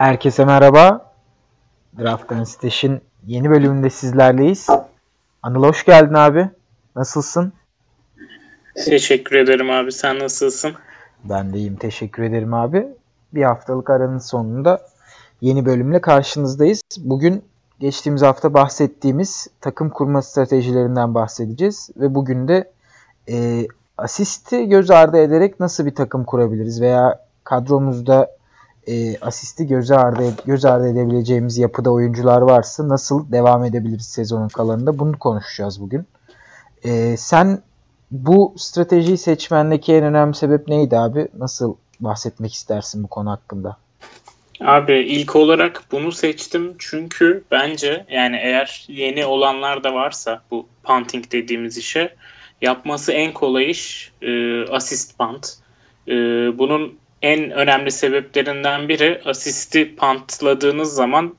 Herkese merhaba. Draft Stash'in yeni bölümünde sizlerleyiz. Anıl hoş geldin abi. Nasılsın? Teşekkür ederim abi. Sen nasılsın? Ben de iyiyim. Teşekkür ederim abi. Bir haftalık aranın sonunda yeni bölümle karşınızdayız. Bugün geçtiğimiz hafta bahsettiğimiz takım kurma stratejilerinden bahsedeceğiz. Ve bugün de e, asisti göz ardı ederek nasıl bir takım kurabiliriz veya kadromuzda e, asisti göz ardı, göz ardı edebileceğimiz yapıda oyuncular varsa nasıl devam edebiliriz sezonun kalanında bunu konuşacağız bugün. E, sen bu stratejiyi seçmendeki en önemli sebep neydi abi? Nasıl bahsetmek istersin bu konu hakkında? Abi ilk olarak bunu seçtim çünkü bence yani eğer yeni olanlar da varsa bu punting dediğimiz işe yapması en kolay iş e, assist punt. E, bunun en önemli sebeplerinden biri asisti pantladığınız zaman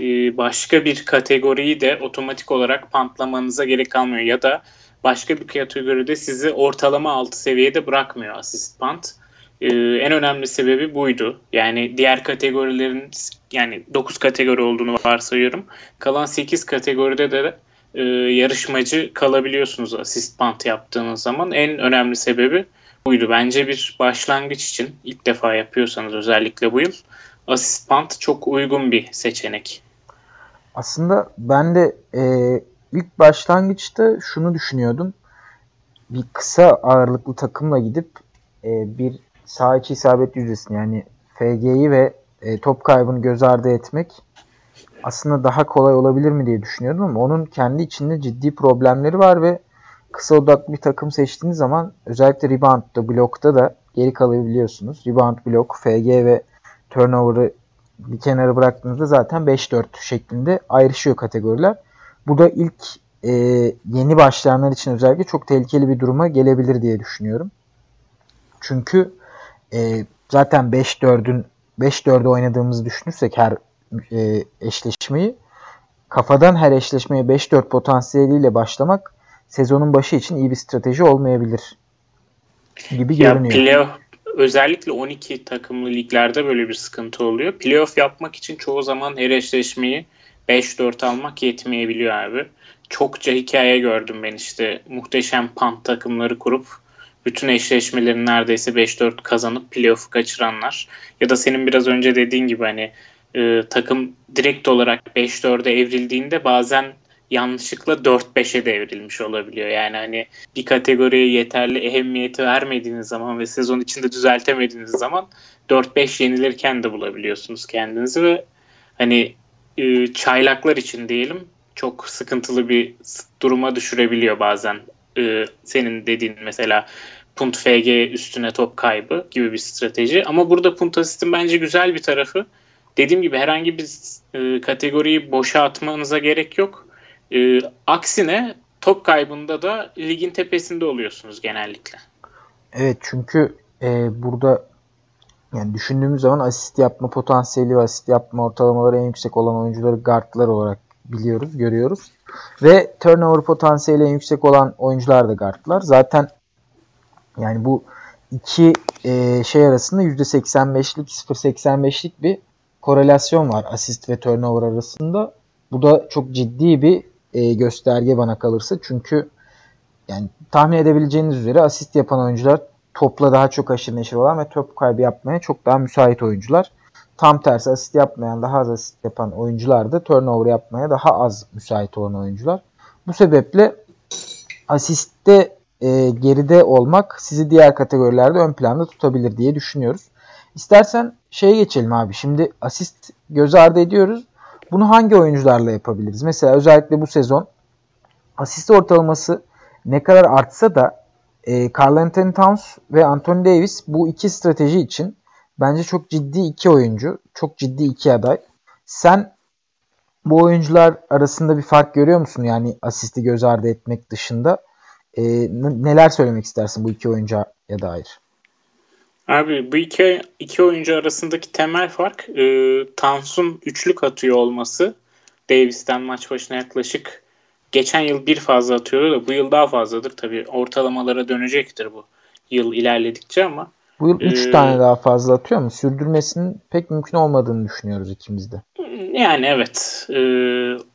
e, başka bir kategoriyi de otomatik olarak pantlamanıza gerek kalmıyor ya da başka bir kategoride sizi ortalama altı seviyede bırakmıyor asist pant. Ee, en önemli sebebi buydu. Yani diğer kategorilerin yani 9 kategori olduğunu varsayıyorum. Kalan 8 kategoride de e, yarışmacı kalabiliyorsunuz asist pant yaptığınız zaman. En önemli sebebi buydu. Bence bir başlangıç için ilk defa yapıyorsanız özellikle bu yıl asist pant çok uygun bir seçenek. Aslında ben de e, ilk başlangıçta şunu düşünüyordum. Bir kısa ağırlıklı takımla gidip e, bir sağ içi isabet yüzdesini yani FG'yi ve e, top kaybını göz ardı etmek aslında daha kolay olabilir mi diye düşünüyordum ama onun kendi içinde ciddi problemleri var ve kısa odaklı bir takım seçtiğiniz zaman özellikle reboundda, blokta da geri kalabiliyorsunuz. Rebound, blok, FG ve turnover'ı bir kenara bıraktığınızda zaten 5-4 şeklinde ayrışıyor kategoriler. Bu da ilk e, yeni başlayanlar için özellikle çok tehlikeli bir duruma gelebilir diye düşünüyorum. Çünkü e, zaten 5-4'ün 5-4'ü oynadığımızı düşünürsek her e, eşleşmeyi kafadan her eşleşmeye 5-4 potansiyeliyle başlamak sezonun başı için iyi bir strateji olmayabilir gibi ya görünüyor. Playoff, özellikle 12 takımlı liglerde böyle bir sıkıntı oluyor. Playoff yapmak için çoğu zaman her eşleşmeyi 5-4 almak yetmeyebiliyor abi. Çokça hikaye gördüm ben işte muhteşem pant takımları kurup bütün eşleşmeleri neredeyse 5-4 kazanıp playoff'u kaçıranlar. Ya da senin biraz önce dediğin gibi hani e, takım direkt olarak 5-4'e evrildiğinde bazen yanlışlıkla 4-5'e devrilmiş olabiliyor. Yani hani bir kategoriye yeterli ehemmiyeti vermediğiniz zaman ve sezon içinde düzeltemediğiniz zaman 4-5 yenilirken de bulabiliyorsunuz kendinizi ve hani e, çaylaklar için diyelim çok sıkıntılı bir duruma düşürebiliyor bazen. E, senin dediğin mesela punt FG üstüne top kaybı gibi bir strateji. Ama burada punt asistin bence güzel bir tarafı. Dediğim gibi herhangi bir e, kategoriyi boşa atmanıza gerek yok e, aksine top kaybında da ligin tepesinde oluyorsunuz genellikle. Evet çünkü e, burada yani düşündüğümüz zaman asist yapma potansiyeli ve asist yapma ortalamaları en yüksek olan oyuncuları guardlar olarak biliyoruz, görüyoruz. Ve turnover potansiyeli en yüksek olan oyuncular da guardlar. Zaten yani bu iki e, şey arasında %85'lik 0.85'lik bir korelasyon var asist ve turnover arasında. Bu da çok ciddi bir e, gösterge bana kalırsa. Çünkü yani tahmin edebileceğiniz üzere asist yapan oyuncular topla daha çok aşırı neşir olan ve top kaybı yapmaya çok daha müsait oyuncular. Tam tersi asist yapmayan, daha az asist yapan oyuncular da turnover yapmaya daha az müsait olan oyuncular. Bu sebeple asiste e, geride olmak sizi diğer kategorilerde ön planda tutabilir diye düşünüyoruz. İstersen şeye geçelim abi. Şimdi asist göz ardı ediyoruz. Bunu hangi oyuncularla yapabiliriz? Mesela özellikle bu sezon asist ortalaması ne kadar artsa da e, Carl Anthony Towns ve Anthony Davis bu iki strateji için bence çok ciddi iki oyuncu. Çok ciddi iki aday. Sen bu oyuncular arasında bir fark görüyor musun? Yani asisti göz ardı etmek dışında. E, neler söylemek istersin bu iki oyuncuya dair? Abi bu iki, iki oyuncu arasındaki temel fark e, Tansun üçlük atıyor olması. Davis'ten maç başına yaklaşık geçen yıl bir fazla atıyordu da bu yıl daha fazladır. Tabii ortalamalara dönecektir bu yıl ilerledikçe ama Bu yıl 3 ee, tane daha fazla atıyor mu? Sürdürmesinin pek mümkün olmadığını düşünüyoruz ikimiz de. Yani evet. E,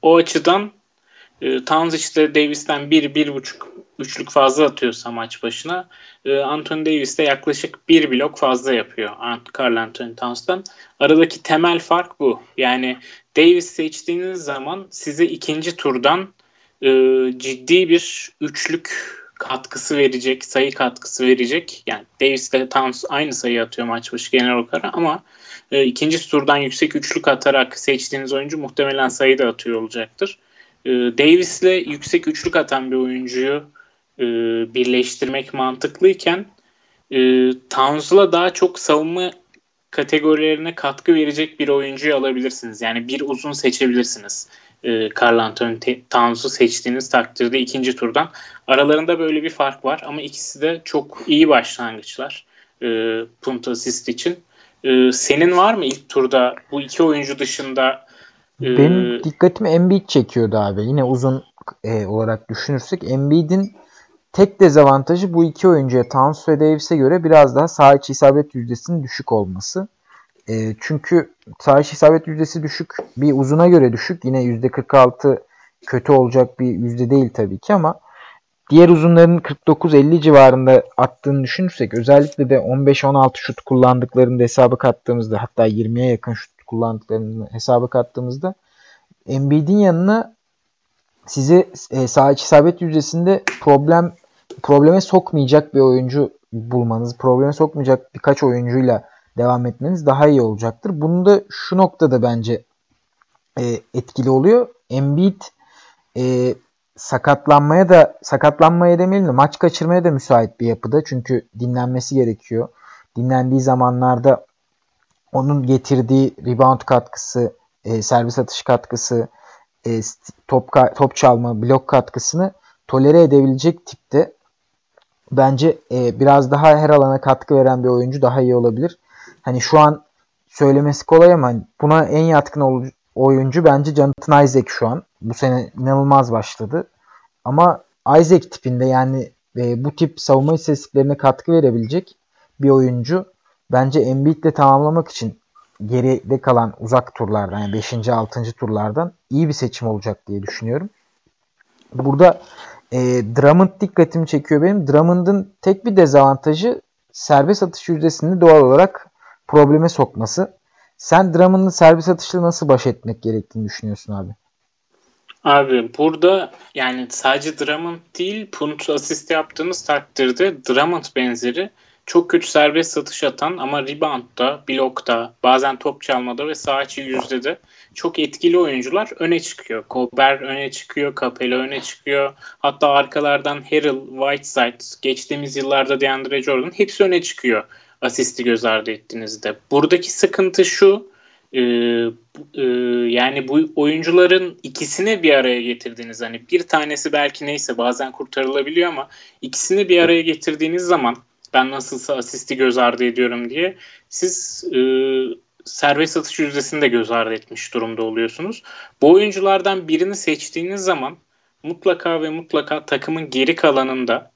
o açıdan e, Towns işte Davis'ten 1-1.5 üçlük fazla atıyorsa maç başına e, Anthony Davis de yaklaşık bir blok fazla yapıyor Carl Anthony Towns'tan. Aradaki temel fark bu. Yani Davis seçtiğiniz zaman size ikinci turdan e, ciddi bir üçlük katkısı verecek, sayı katkısı verecek. Yani Davis ile Towns aynı sayı atıyor maç başı genel olarak ama e, ikinci turdan yüksek üçlük atarak seçtiğiniz oyuncu muhtemelen sayı da atıyor olacaktır. E, Davis ile yüksek üçlük atan bir oyuncuyu e, birleştirmek mantıklıyken e, Towns'la daha çok savunma kategorilerine katkı verecek bir oyuncuyu alabilirsiniz. Yani bir uzun seçebilirsiniz. E, Carl Anthony Towns'u seçtiğiniz takdirde ikinci turdan. Aralarında böyle bir fark var ama ikisi de çok iyi başlangıçlar e, punt assist için. E, senin var mı ilk turda bu iki oyuncu dışında e, benim dikkatimi Embiid çekiyordu abi. Yine uzun e, olarak düşünürsek Embiid'in tek dezavantajı bu iki oyuncuya Towns ve Davis'e göre biraz daha sağ içi isabet yüzdesinin düşük olması. E, çünkü sağ içi isabet yüzdesi düşük. Bir uzuna göre düşük. Yine %46 kötü olacak bir yüzde değil tabii ki ama diğer uzunların 49-50 civarında attığını düşünürsek özellikle de 15-16 şut kullandıklarını da hesaba kattığımızda hatta 20'ye yakın şut kullandıklarını hesaba kattığımızda Embiid'in yanına sizi e, sağ iç isabet yüzdesinde problem probleme sokmayacak bir oyuncu bulmanız, probleme sokmayacak birkaç oyuncuyla devam etmeniz daha iyi olacaktır. Bunu da şu noktada bence e, etkili oluyor. Embiid e, sakatlanmaya da sakatlanmaya demeyelim de maç kaçırmaya da müsait bir yapıda. Çünkü dinlenmesi gerekiyor. Dinlendiği zamanlarda onun getirdiği rebound katkısı, e, servis atış katkısı, e, top top çalma, blok katkısını tolere edebilecek tipte. Bence e, biraz daha her alana katkı veren bir oyuncu daha iyi olabilir. Hani şu an söylemesi kolay ama buna en yatkın oyuncu bence Jonathan Isaac şu an. Bu sene inanılmaz başladı. Ama Isaac tipinde yani e, bu tip savunma istatistiklerine katkı verebilecek bir oyuncu bence Embiid'le tamamlamak için geride kalan uzak turlardan yani 5. 6. turlardan iyi bir seçim olacak diye düşünüyorum. Burada e, Drummond dikkatimi çekiyor benim. Drummond'ın tek bir dezavantajı serbest atış yüzdesini doğal olarak probleme sokması. Sen Drummond'ın serbest atışla nasıl baş etmek gerektiğini düşünüyorsun abi? Abi burada yani sadece Drummond değil punt asist yaptığınız takdirde Drummond benzeri çok kötü serbest satış atan ama reboundda, blokta, bazen top çalmada ve sağ içi yüzde de çok etkili oyuncular öne çıkıyor. Colbert öne çıkıyor, Capela öne çıkıyor. Hatta arkalardan Harrell, Whiteside, geçtiğimiz yıllarda DeAndre Jordan hepsi öne çıkıyor asisti göz ardı ettiğinizde. Buradaki sıkıntı şu, e, e, yani bu oyuncuların ikisini bir araya getirdiğiniz hani bir tanesi belki neyse bazen kurtarılabiliyor ama ikisini bir araya getirdiğiniz zaman ben nasılsa asisti göz ardı ediyorum diye siz e, serbest atış yüzdesini de göz ardı etmiş durumda oluyorsunuz. Bu oyunculardan birini seçtiğiniz zaman mutlaka ve mutlaka takımın geri kalanında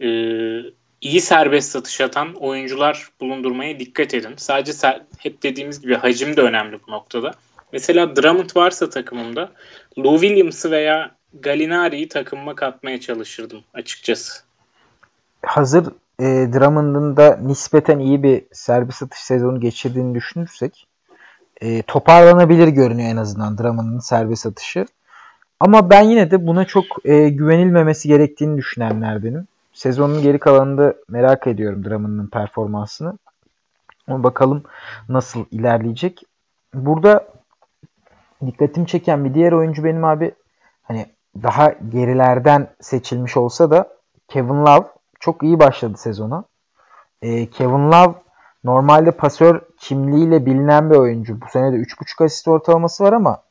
e, iyi serbest satış atan oyuncular bulundurmaya dikkat edin. Sadece ser, hep dediğimiz gibi hacim de önemli bu noktada. Mesela Drummond varsa takımımda Lou Williams'ı veya Gallinari'yi takımıma katmaya çalışırdım açıkçası. Hazır e, Drummond'un da nispeten iyi bir serbest atış sezonu geçirdiğini düşünürsek e, toparlanabilir görünüyor en azından Drummond'un serbest atışı. Ama ben yine de buna çok e, güvenilmemesi gerektiğini düşünenlerdenim. Sezonun geri kalanında merak ediyorum Drummond'un performansını. Ama bakalım nasıl ilerleyecek. Burada dikkatimi çeken bir diğer oyuncu benim abi hani daha gerilerden seçilmiş olsa da Kevin Love çok iyi başladı sezona. Ee, Kevin Love normalde pasör kimliğiyle bilinen bir oyuncu. Bu sene de 3.5 asist ortalaması var ama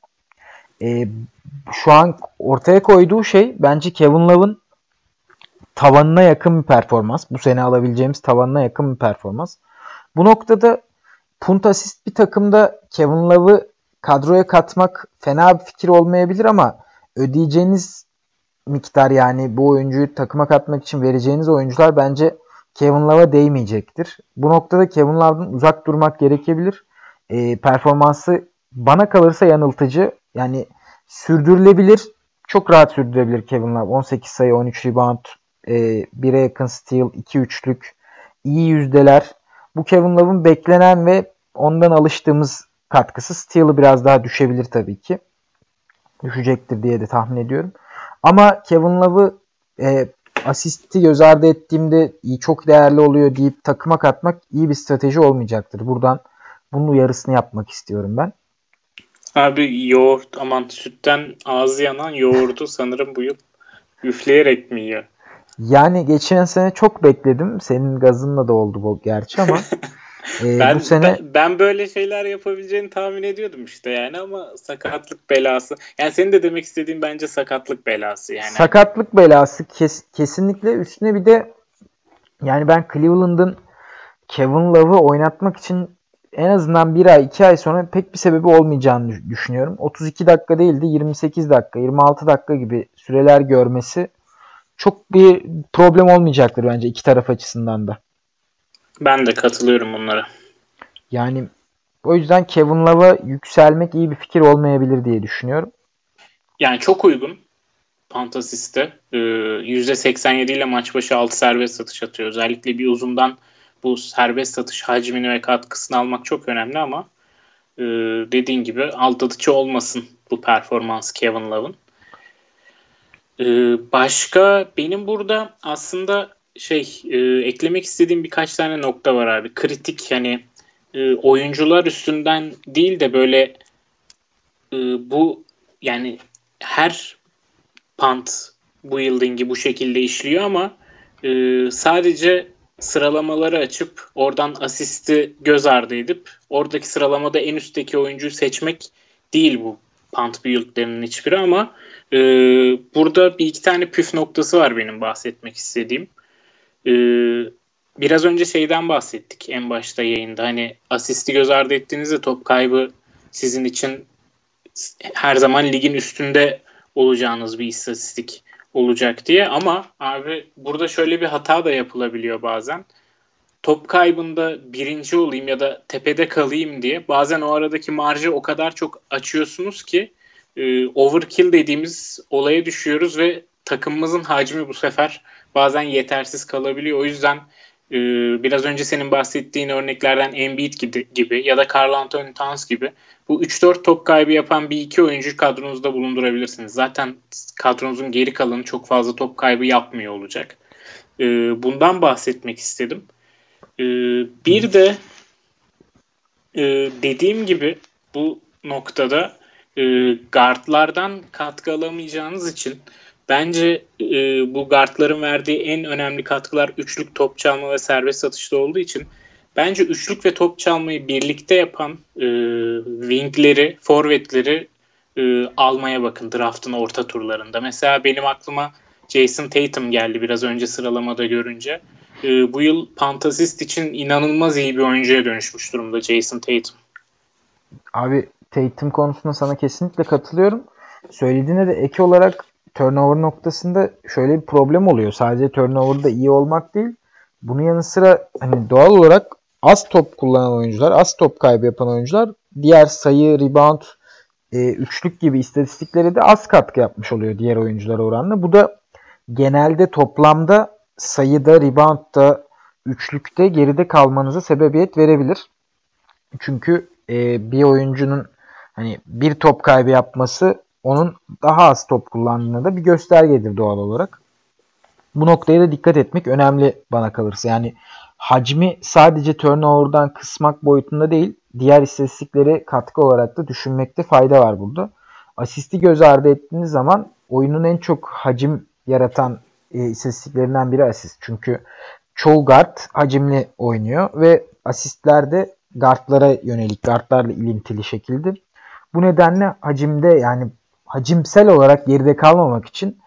e, şu an ortaya koyduğu şey bence Kevin Love'ın tavanına yakın bir performans. Bu sene alabileceğimiz tavanına yakın bir performans. Bu noktada punt asist bir takımda Kevin Love'ı kadroya katmak fena bir fikir olmayabilir ama ödeyeceğiniz miktar yani bu oyuncuyu takıma katmak için vereceğiniz oyuncular bence Kevin Love'a değmeyecektir. Bu noktada Kevin Love'dan uzak durmak gerekebilir. E, performansı bana kalırsa yanıltıcı. Yani sürdürülebilir. Çok rahat sürdürebilir Kevin Love. 18 sayı, 13 rebound, e, 1'e yakın steal, 2 üçlük, iyi yüzdeler. Bu Kevin Love'ın beklenen ve ondan alıştığımız katkısı. Steal'ı biraz daha düşebilir tabii ki. Düşecektir diye de tahmin ediyorum. Ama Kevin Love'ı e, asisti göz ardı ettiğimde iyi, çok değerli oluyor deyip takıma katmak iyi bir strateji olmayacaktır. Buradan bunun uyarısını yapmak istiyorum ben. Abi yoğurt aman sütten ağzı yanan yoğurdu sanırım bu yıl üfleyerek mi yiyor? Yani geçen sene çok bekledim. Senin gazınla da oldu bu gerçi ama e, ben, bu sene ben, ben böyle şeyler yapabileceğini tahmin ediyordum işte yani ama sakatlık belası. Yani senin de demek istediğin bence sakatlık belası yani. Sakatlık belası kes, kesinlikle üstüne bir de yani ben Cleveland'ın Kevin Love'ı oynatmak için en azından bir ay iki ay sonra pek bir sebebi olmayacağını düşünüyorum. 32 dakika değil de 28 dakika 26 dakika gibi süreler görmesi çok bir problem olmayacaktır bence iki taraf açısından da. Ben de katılıyorum bunlara. Yani o yüzden Kevin Love'a yükselmek iyi bir fikir olmayabilir diye düşünüyorum. Yani çok uygun. Fantasiste. Ee, %87 ile maç başı 6 serbest satış atıyor. Özellikle bir uzundan bu serbest satış hacmini ve katkısını almak çok önemli ama e, dediğin gibi aldatıcı olmasın bu performans Kevin Love'ın. E, başka benim burada aslında şey e, eklemek istediğim birkaç tane nokta var abi. Kritik yani e, oyuncular üstünden değil de böyle e, bu yani her pant bu yıldıngi bu şekilde işliyor ama e, sadece sıralamaları açıp oradan asisti göz ardı edip oradaki sıralamada en üstteki oyuncuyu seçmek değil bu punt build'lerinin hiçbiri ama e, burada bir iki tane püf noktası var benim bahsetmek istediğim. E, biraz önce şeyden bahsettik en başta yayında hani asisti göz ardı ettiğinizde top kaybı sizin için her zaman ligin üstünde olacağınız bir istatistik olacak diye ama abi burada şöyle bir hata da yapılabiliyor bazen. Top kaybında birinci olayım ya da tepede kalayım diye bazen o aradaki marjı o kadar çok açıyorsunuz ki e, overkill dediğimiz olaya düşüyoruz ve takımımızın hacmi bu sefer bazen yetersiz kalabiliyor. O yüzden e, biraz önce senin bahsettiğin örneklerden Embiid gibi, gibi ya da Carl Anthony Towns gibi bu 3-4 top kaybı yapan bir iki oyuncu kadronuzda bulundurabilirsiniz. Zaten kadronuzun geri kalanı çok fazla top kaybı yapmıyor olacak. E, bundan bahsetmek istedim. E, bir de e, dediğim gibi bu noktada e, guardlardan katkı alamayacağınız için bence e, bu guardların verdiği en önemli katkılar üçlük top çalma ve serbest satışta olduğu için Bence üçlük ve top çalmayı birlikte yapan e, wingleri, forvetleri e, almaya bakın draftın orta turlarında. Mesela benim aklıma Jason Tatum geldi biraz önce sıralamada görünce. E, bu yıl Fantasist için inanılmaz iyi bir oyuncuya dönüşmüş durumda Jason Tatum. Abi Tatum konusunda sana kesinlikle katılıyorum. Söylediğine de ek olarak turnover noktasında şöyle bir problem oluyor. Sadece turnover'da iyi olmak değil. Bunun yanı sıra hani doğal olarak az top kullanan oyuncular, az top kaybı yapan oyuncular diğer sayı, rebound, e, üçlük gibi istatistiklere de az katkı yapmış oluyor diğer oyunculara oranla. Bu da genelde toplamda sayıda, reboundda, üçlükte geride kalmanıza sebebiyet verebilir. Çünkü e, bir oyuncunun hani bir top kaybı yapması onun daha az top kullandığına da bir göstergedir doğal olarak. Bu noktaya da dikkat etmek önemli bana kalırsa. Yani hacmi sadece turnover'dan kısmak boyutunda değil, diğer istatistiklere katkı olarak da düşünmekte fayda var burada. Asisti göz ardı ettiğiniz zaman oyunun en çok hacim yaratan e, istatistiklerinden biri asist. Çünkü çoğu guard hacimli oynuyor ve asistler de guardlara yönelik, guardlarla ilintili şekilde. Bu nedenle hacimde yani hacimsel olarak geride kalmamak için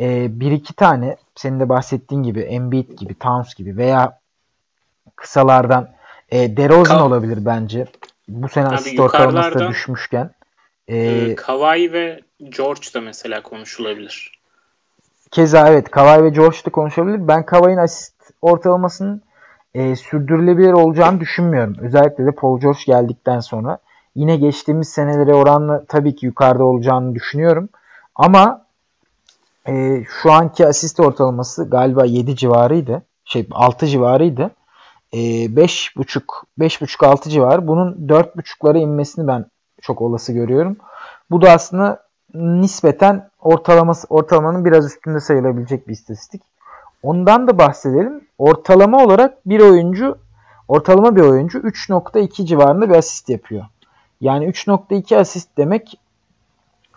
e, bir iki tane senin de bahsettiğin gibi Embiid gibi, Towns gibi veya kısalardan e, DeRozan Ka- olabilir bence. Bu sene asist ortalaması da düşmüşken. E, e, Kawhi ve George da mesela konuşulabilir. keza evet Kavay ve George da konuşabilir. Ben Kavay'ın asist ortalamasının e, sürdürülebilir olacağını düşünmüyorum. Özellikle de Paul George geldikten sonra. Yine geçtiğimiz senelere oranla tabii ki yukarıda olacağını düşünüyorum. Ama e, şu anki asist ortalaması galiba 7 civarıydı. Şey 6 civarıydı. E, 5.5 5.5 6 civarı. Bunun 4.5'lara inmesini ben çok olası görüyorum. Bu da aslında nispeten ortalaması ortalamanın biraz üstünde sayılabilecek bir istatistik. Ondan da bahsedelim. Ortalama olarak bir oyuncu ortalama bir oyuncu 3.2 civarında bir asist yapıyor. Yani 3.2 asist demek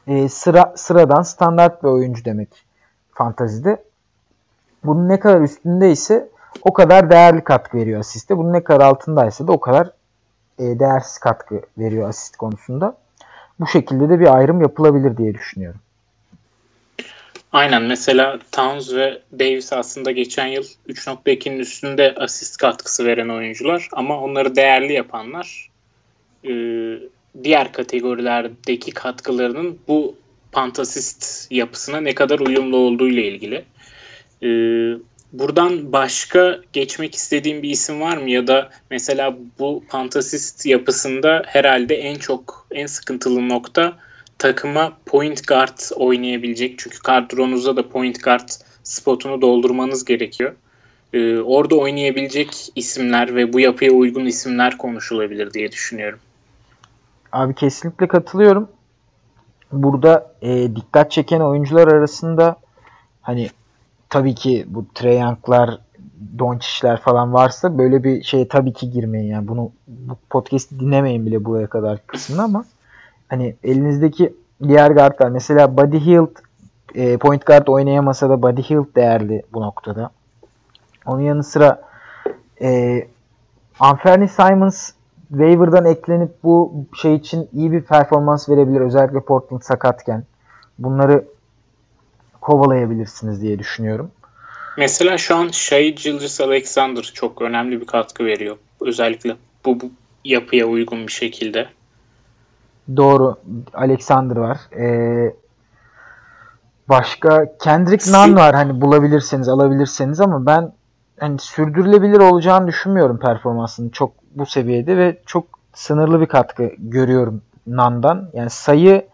e, sıra sıradan standart bir oyuncu demek fantazide. Bunun ne kadar üstünde ise o kadar değerli katkı veriyor asiste. Bunun ne kadar altındaysa da o kadar e, değersiz katkı veriyor asist konusunda. Bu şekilde de bir ayrım yapılabilir diye düşünüyorum. Aynen mesela Towns ve Davis aslında geçen yıl 3.2'nin üstünde asist katkısı veren oyuncular ama onları değerli yapanlar e, diğer kategorilerdeki katkılarının bu pantasist yapısına ne kadar uyumlu olduğu ile ilgili. E, buradan başka geçmek istediğim bir isim var mı ya da mesela bu pantasist yapısında herhalde en çok en sıkıntılı nokta takıma point guard oynayabilecek. Çünkü kadronuzda da point guard spotunu doldurmanız gerekiyor. Ee, orada oynayabilecek isimler ve bu yapıya uygun isimler konuşulabilir diye düşünüyorum. Abi kesinlikle katılıyorum. Burada e, dikkat çeken oyuncular arasında hani tabii ki bu Treyang'lar, Doncic'ler falan varsa böyle bir şeye tabii ki girmeyin yani. Bunu bu podcast'i dinlemeyin bile buraya kadar kısmını ama hani elinizdeki diğer guardlar mesela Buddy Hield e, point guard oynayamasa da Buddy Hield değerli bu noktada. Onun yanı sıra e, Anferni Simons waiver'dan eklenip bu şey için iyi bir performans verebilir. Özellikle Portland sakatken. Bunları kovalayabilirsiniz diye düşünüyorum. Mesela şu an Shai Gilgis Alexander çok önemli bir katkı veriyor. Özellikle bu, bu yapıya uygun bir şekilde. Doğru. Alexander var. Ee, başka Kendrick Nunn var. Hani bulabilirseniz alabilirseniz ama ben hani sürdürülebilir olacağını düşünmüyorum performansının çok bu seviyede ve çok sınırlı bir katkı görüyorum Nan'dan. Yani sayı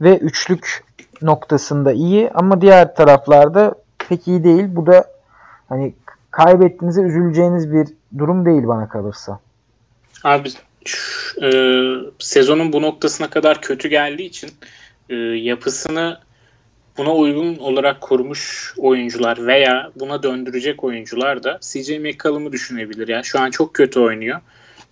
ve üçlük noktasında iyi ama diğer taraflarda pek iyi değil. Bu da hani kaybettiğinizde üzüleceğiniz bir durum değil bana kalırsa. Abi e, sezonun bu noktasına kadar kötü geldiği için e, yapısını buna uygun olarak kurmuş oyuncular veya buna döndürecek oyuncular da CJ McCollum'u düşünebilir. Yani şu an çok kötü oynuyor.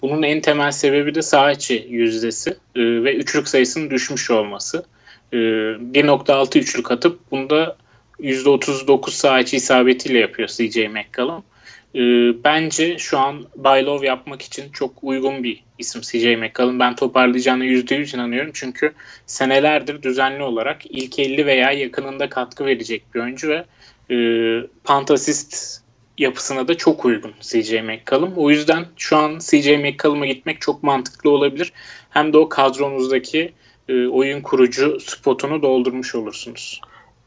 Bunun en temel sebebi de saha içi yüzdesi e, ve üçlük sayısının düşmüş olması. E, 1.6 üçlük atıp bunda %39 saha içi isabetiyle yapıyor CJ McCollum. E, bence şu an buy low yapmak için çok uygun bir isim CJ McCollum. Ben toparlayacağına %100 inanıyorum. Çünkü senelerdir düzenli olarak ilk 50 veya yakınında katkı verecek bir oyuncu ve e, pantasist yapısına da çok uygun CJ McCollum. O yüzden şu an CJ McCollum'a gitmek çok mantıklı olabilir. Hem de o kadronuzdaki e, oyun kurucu spotunu doldurmuş olursunuz.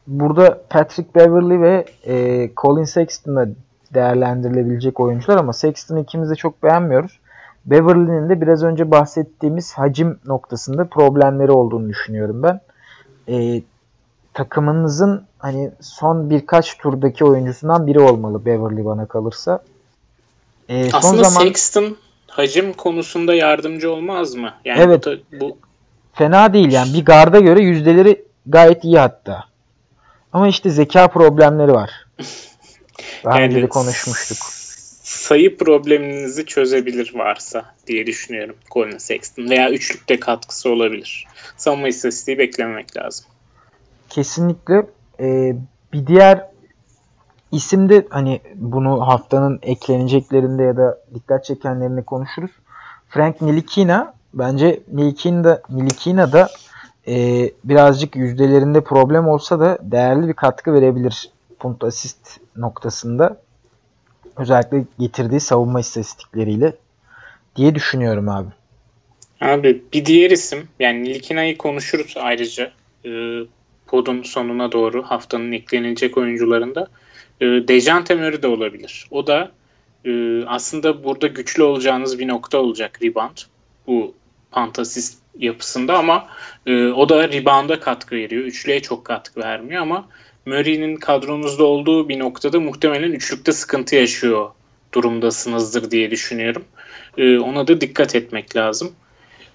Burada Patrick Beverly ve e, Colin Sexton'da değerlendirilebilecek oyuncular ama Sexton'ı ikimiz de çok beğenmiyoruz. Beverly'nin de biraz önce bahsettiğimiz hacim noktasında problemleri olduğunu düşünüyorum ben. E, takımınızın hani son birkaç turdaki oyuncusundan biri olmalı Beverly bana kalırsa. E, son Aslında zaman... Sexton hacim konusunda yardımcı olmaz mı? Yani evet. Bu, bu... Fena değil yani. Bir garda göre yüzdeleri gayet iyi hatta. Ama işte zeka problemleri var. Daha yani, önce konuşmuştuk. Sayı probleminizi çözebilir varsa diye düşünüyorum Colin Sexton. Veya üçlükte katkısı olabilir. Savunma istatistiği beklememek lazım. Kesinlikle. Ee, bir diğer isim de hani bunu haftanın ekleneceklerinde ya da dikkat çekenlerinde konuşuruz. Frank Nilikina bence Nilikina, Nilikina da e, birazcık yüzdelerinde problem olsa da değerli bir katkı verebilir punt asist noktasında. Özellikle getirdiği savunma istatistikleriyle diye düşünüyorum abi. Abi bir diğer isim yani Nilikina'yı konuşuruz ayrıca. Ee, podun sonuna doğru haftanın eklenilecek oyuncularında e, Dejante Murray de olabilir. O da e, aslında burada güçlü olacağınız bir nokta olacak rebound. Bu fantasist yapısında ama e, o da rebound'a katkı veriyor. Üçlüye çok katkı vermiyor ama Murray'nin kadronuzda olduğu bir noktada muhtemelen üçlükte sıkıntı yaşıyor durumdasınızdır diye düşünüyorum. E, ona da dikkat etmek lazım.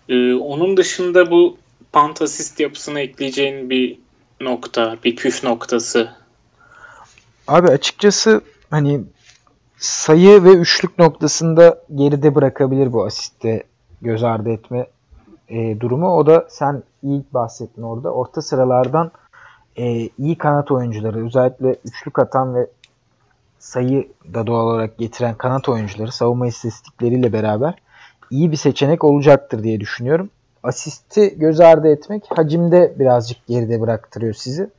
E, onun dışında bu fantasist yapısına ekleyeceğin bir nokta, bir püf noktası. Abi açıkçası hani sayı ve üçlük noktasında geride bırakabilir bu asiste göz ardı etme e, durumu. O da sen iyi bahsettin orada. Orta sıralardan e, iyi kanat oyuncuları özellikle üçlük atan ve sayı da doğal olarak getiren kanat oyuncuları savunma istatistikleriyle beraber iyi bir seçenek olacaktır diye düşünüyorum. Asisti göz ardı etmek hacimde birazcık geride bıraktırıyor sizi.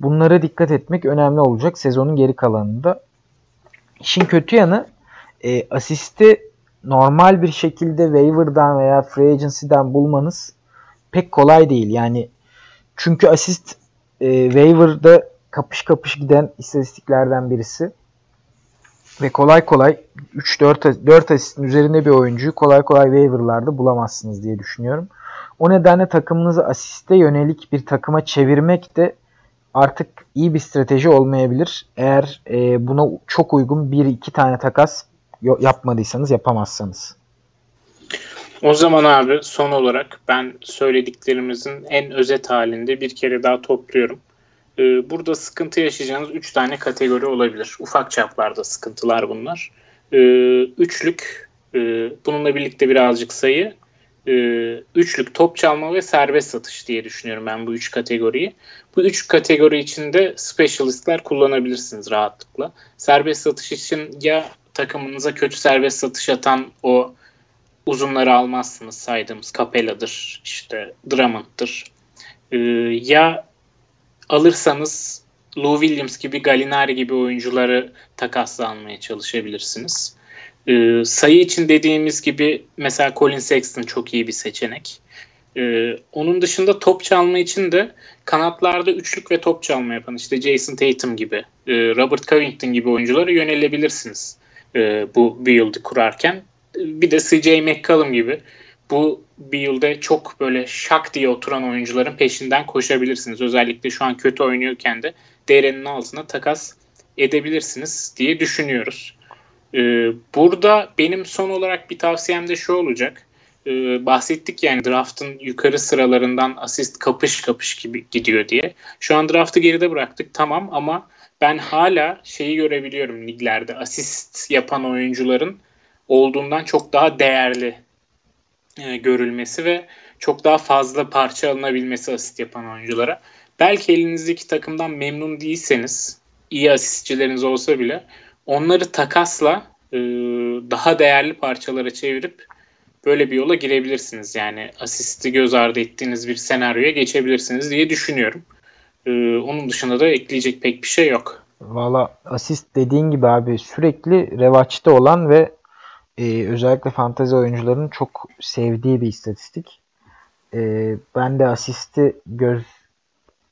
Bunlara dikkat etmek önemli olacak sezonun geri kalanında. İşin kötü yanı e, asisti normal bir şekilde waiver'dan veya free agency'den bulmanız pek kolay değil. Yani çünkü asist e, waiver'da kapış kapış giden istatistiklerden birisi. Ve kolay kolay 3-4 4 asistin üzerinde bir oyuncuyu kolay kolay waiver'larda bulamazsınız diye düşünüyorum. O nedenle takımınızı asiste yönelik bir takıma çevirmek de artık iyi bir strateji olmayabilir. Eğer e, buna çok uygun bir iki tane takas yapmadıysanız yapamazsanız. O zaman abi son olarak ben söylediklerimizin en özet halinde bir kere daha topluyorum. Ee, burada sıkıntı yaşayacağınız 3 tane kategori olabilir. Ufak çaplarda sıkıntılar bunlar. Ee, üçlük, e, bununla birlikte birazcık sayı, e, üçlük top çalma ve serbest satış diye düşünüyorum ben bu üç kategoriyi. Bu üç kategori içinde specialistler kullanabilirsiniz rahatlıkla. Serbest satış için ya takımınıza kötü serbest satış atan o uzunları almazsınız saydığımız Capella'dır, işte Drummond'dır. Ee, ya alırsanız Lou Williams gibi Gallinari gibi oyuncuları takasla almaya çalışabilirsiniz. Ee, sayı için dediğimiz gibi mesela Colin Sexton çok iyi bir seçenek. Ee, onun dışında top çalma için de kanatlarda üçlük ve top çalma yapan işte Jason Tatum gibi, e, Robert Covington gibi oyunculara yönelebilirsiniz e, bu build'i kurarken. Bir de CJ McCollum gibi bu build'e çok böyle şak diye oturan oyuncuların peşinden koşabilirsiniz. Özellikle şu an kötü oynuyorken de değerinin altına takas edebilirsiniz diye düşünüyoruz. Ee, burada benim son olarak bir tavsiyem de şu olacak. Ee, bahsettik yani draftın yukarı sıralarından asist kapış kapış gibi gidiyor diye. Şu an draftı geride bıraktık tamam ama ben hala şeyi görebiliyorum liglerde asist yapan oyuncuların olduğundan çok daha değerli e, görülmesi ve çok daha fazla parça alınabilmesi asist yapan oyunculara. Belki elinizdeki takımdan memnun değilseniz iyi asistçileriniz olsa bile onları takasla e, daha değerli parçalara çevirip böyle bir yola girebilirsiniz. Yani asisti göz ardı ettiğiniz bir senaryoya geçebilirsiniz diye düşünüyorum. E, onun dışında da ekleyecek pek bir şey yok. Valla asist dediğin gibi abi sürekli revaçta olan ve e, özellikle fantezi oyuncularının çok sevdiği bir istatistik. E, ben de asisti göz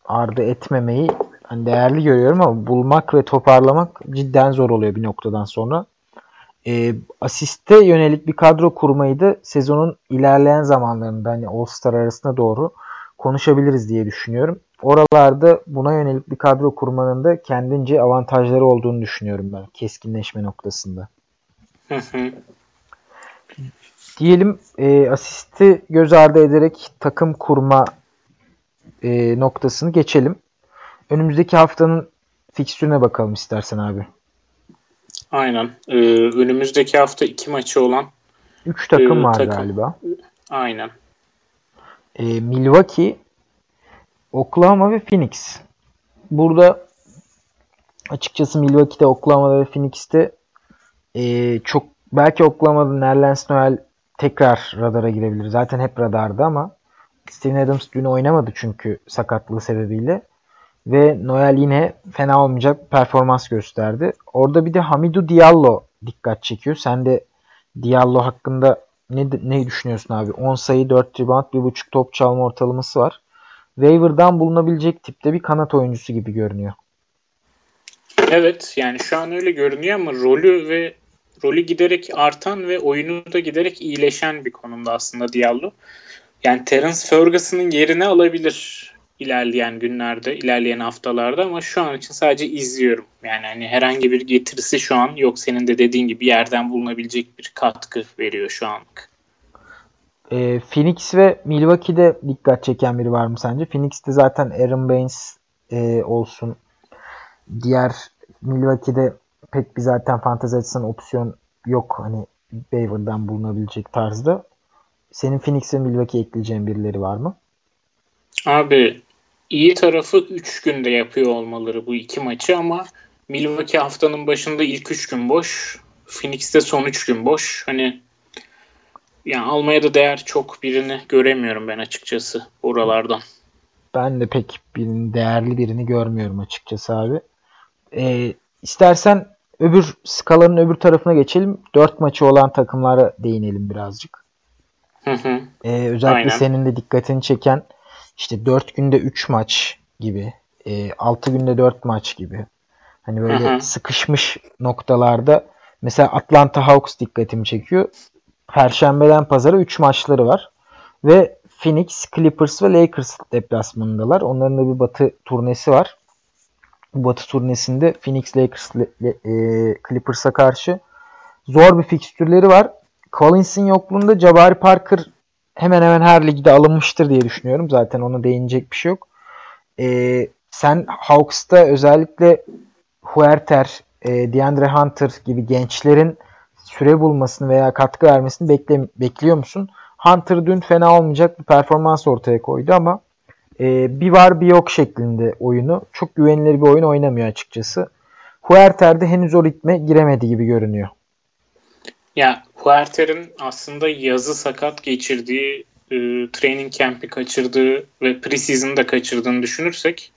ardı etmemeyi hani değerli görüyorum ama bulmak ve toparlamak cidden zor oluyor bir noktadan sonra. E, asiste yönelik bir kadro kurmayı da sezonun ilerleyen zamanlarında hani All-Star arasında doğru konuşabiliriz diye düşünüyorum. Oralarda buna yönelik bir kadro kurmanın da kendince avantajları olduğunu düşünüyorum ben keskinleşme noktasında. Diyelim e, asisti göz ardı ederek takım kurma e, noktasını geçelim. Önümüzdeki haftanın fikstürüne bakalım istersen abi. Aynen. Ee, önümüzdeki hafta iki maçı olan 3 takım e, var takım. galiba. Aynen. E, Milwaukee, Oklahoma ve Phoenix. Burada açıkçası Milwaukee'de, Oklahoma'da ve Phoenix'te e, çok belki Oklahoma'da Nerlens Noel tekrar radara girebilir. Zaten hep radarda ama Steven Adams dün oynamadı çünkü sakatlığı sebebiyle. Ve Noel yine fena olmayacak performans gösterdi. Orada bir de Hamidou Diallo dikkat çekiyor. Sen de Diallo hakkında ne, ne düşünüyorsun abi? 10 sayı, 4 rebound, 1.5 top çalma ortalaması var. waiver'dan bulunabilecek tipte bir kanat oyuncusu gibi görünüyor. Evet yani şu an öyle görünüyor ama rolü ve rolü giderek artan ve oyunu da giderek iyileşen bir konumda aslında Diallo. Yani Terence Ferguson'ın yerine alabilir ilerleyen günlerde, ilerleyen haftalarda ama şu an için sadece izliyorum. Yani hani herhangi bir getirisi şu an yok. Senin de dediğin gibi yerden bulunabilecek bir katkı veriyor şu anlık. E, Phoenix ve Milwaukee'de dikkat çeken biri var mı sence? Phoenix'te zaten Aaron Baines e, olsun. Diğer Milwaukee'de pek bir zaten fantezi açısından opsiyon yok. Hani waiver'dan bulunabilecek tarzda. Senin Phoenix ve Milwaukee ekleyeceğin birileri var mı? Abi iyi tarafı 3 günde yapıyor olmaları bu iki maçı ama Milwaukee haftanın başında ilk 3 gün boş. Phoenix'te son 3 gün boş. Hani yani almaya da değer çok birini göremiyorum ben açıkçası oralardan. Ben de pek birinin değerli birini görmüyorum açıkçası abi. Ee, istersen öbür skalanın öbür tarafına geçelim. 4 maçı olan takımlara değinelim birazcık. Hı hı. Ee, özellikle Aynen. senin de dikkatini çeken işte 4 günde 3 maç gibi, e, 6 günde 4 maç gibi. Hani böyle hı hı. sıkışmış noktalarda mesela Atlanta Hawks dikkatimi çekiyor. Perşembeden pazara 3 maçları var. Ve Phoenix, Clippers ve Lakers deplasmanındalar. Onların da bir batı turnesi var. Batı turnesinde Phoenix, Lakers, e, Clippers'a karşı zor bir fikstürleri var. Collins'in yokluğunda Jabari Parker hemen hemen her ligde alınmıştır diye düşünüyorum. Zaten ona değinecek bir şey yok. Ee, sen Hawks'ta özellikle Huerter, e, DeAndre Hunter gibi gençlerin süre bulmasını veya katkı vermesini bekle, bekliyor musun? Hunter dün fena olmayacak bir performans ortaya koydu ama e, bir var bir yok şeklinde oyunu. Çok güvenilir bir oyun oynamıyor açıkçası. Huerter de henüz o ritme giremedi gibi görünüyor. Ya Huerter'in aslında yazı sakat geçirdiği, e, training camp'i kaçırdığı ve preseason'da kaçırdığını düşünürsek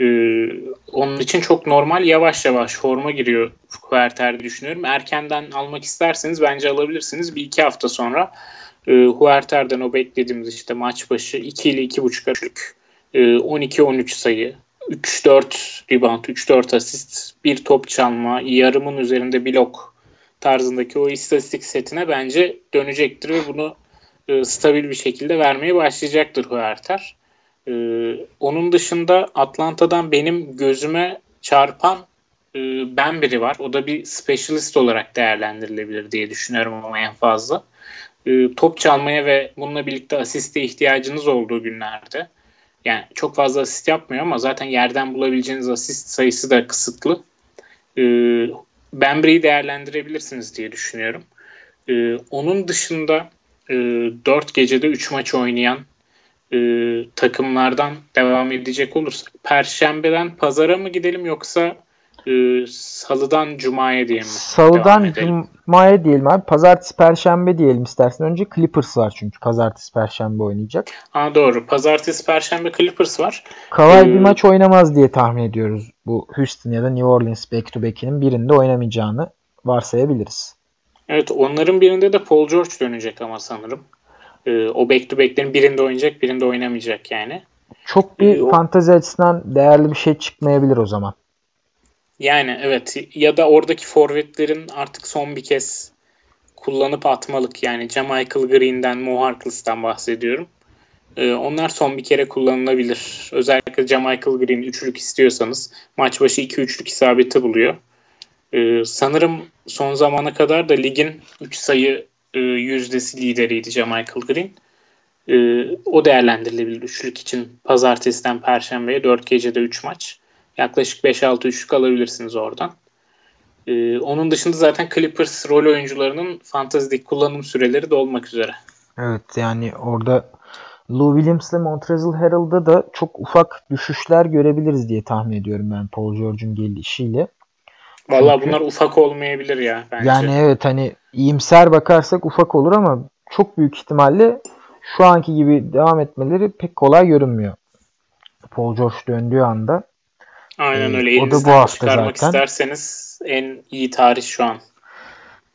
e, onun için çok normal yavaş yavaş forma giriyor Huerter düşünüyorum. Erkenden almak isterseniz bence alabilirsiniz. Bir iki hafta sonra e, Huerter'den o beklediğimiz işte maç başı 2 ile 2.5 açık e, 12-13 sayı 3-4 rebound, 3-4 asist, bir top çalma, yarımın üzerinde blok tarzındaki o istatistik setine bence dönecektir ve bunu e, stabil bir şekilde vermeye başlayacaktır Huerter. E, onun dışında Atlanta'dan benim gözüme çarpan e, ben biri var. O da bir specialist olarak değerlendirilebilir diye düşünüyorum ama en fazla. E, top çalmaya ve bununla birlikte asiste ihtiyacınız olduğu günlerde yani çok fazla asist yapmıyor ama zaten yerden bulabileceğiniz asist sayısı da kısıtlı. E, Bembry'i değerlendirebilirsiniz diye düşünüyorum. Ee, onun dışında e, 4 gecede 3 maç oynayan e, takımlardan devam edecek olursak Perşembeden pazara mı gidelim yoksa e, salıdan cumaya diyelim mi? Salıdan cumaya diyelim abi. Pazartesi perşembe diyelim istersen. Önce Clippers var çünkü pazartesi perşembe oynayacak. Aa doğru. Pazartesi perşembe Clippers var. Kawhi ee, bir maç oynamaz diye tahmin ediyoruz. Bu Houston ya da New Orleans back to back'inin birinde oynamayacağını varsayabiliriz. Evet onların birinde de Paul George dönecek ama sanırım. Ee, o back to back'lerin birinde oynayacak birinde oynamayacak yani. Çok bir ee, fantezi açısından değerli bir şey çıkmayabilir o zaman. Yani evet ya da oradaki forvetlerin artık son bir kez kullanıp atmalık yani Jamichael Green'den, Mo Harkless'tan bahsediyorum. Ee, onlar son bir kere kullanılabilir. Özellikle Jamichael Green üçlük istiyorsanız maç başı 2-3'lük isabeti buluyor. Ee, sanırım son zamana kadar da ligin 3 sayı e, yüzdesi lideriydi Jamichael Green. Ee, o değerlendirilebilir üçlük için pazartesiden perşembeye 4 gecede 3 maç. Yaklaşık 5-6 üçlük alabilirsiniz oradan. Ee, onun dışında zaten Clippers rol oyuncularının fantazideki kullanım süreleri de olmak üzere. Evet yani orada Lou Williams ile Montrezl Harrell'da da çok ufak düşüşler görebiliriz diye tahmin ediyorum ben Paul George'un gelişiyle. Valla bunlar ufak olmayabilir ya bence. Yani evet hani iyimser bakarsak ufak olur ama çok büyük ihtimalle şu anki gibi devam etmeleri pek kolay görünmüyor. Paul George döndüğü anda. Aynen ee, öyle. o da bu hafta çıkarmak zaten. isterseniz en iyi tarih şu an.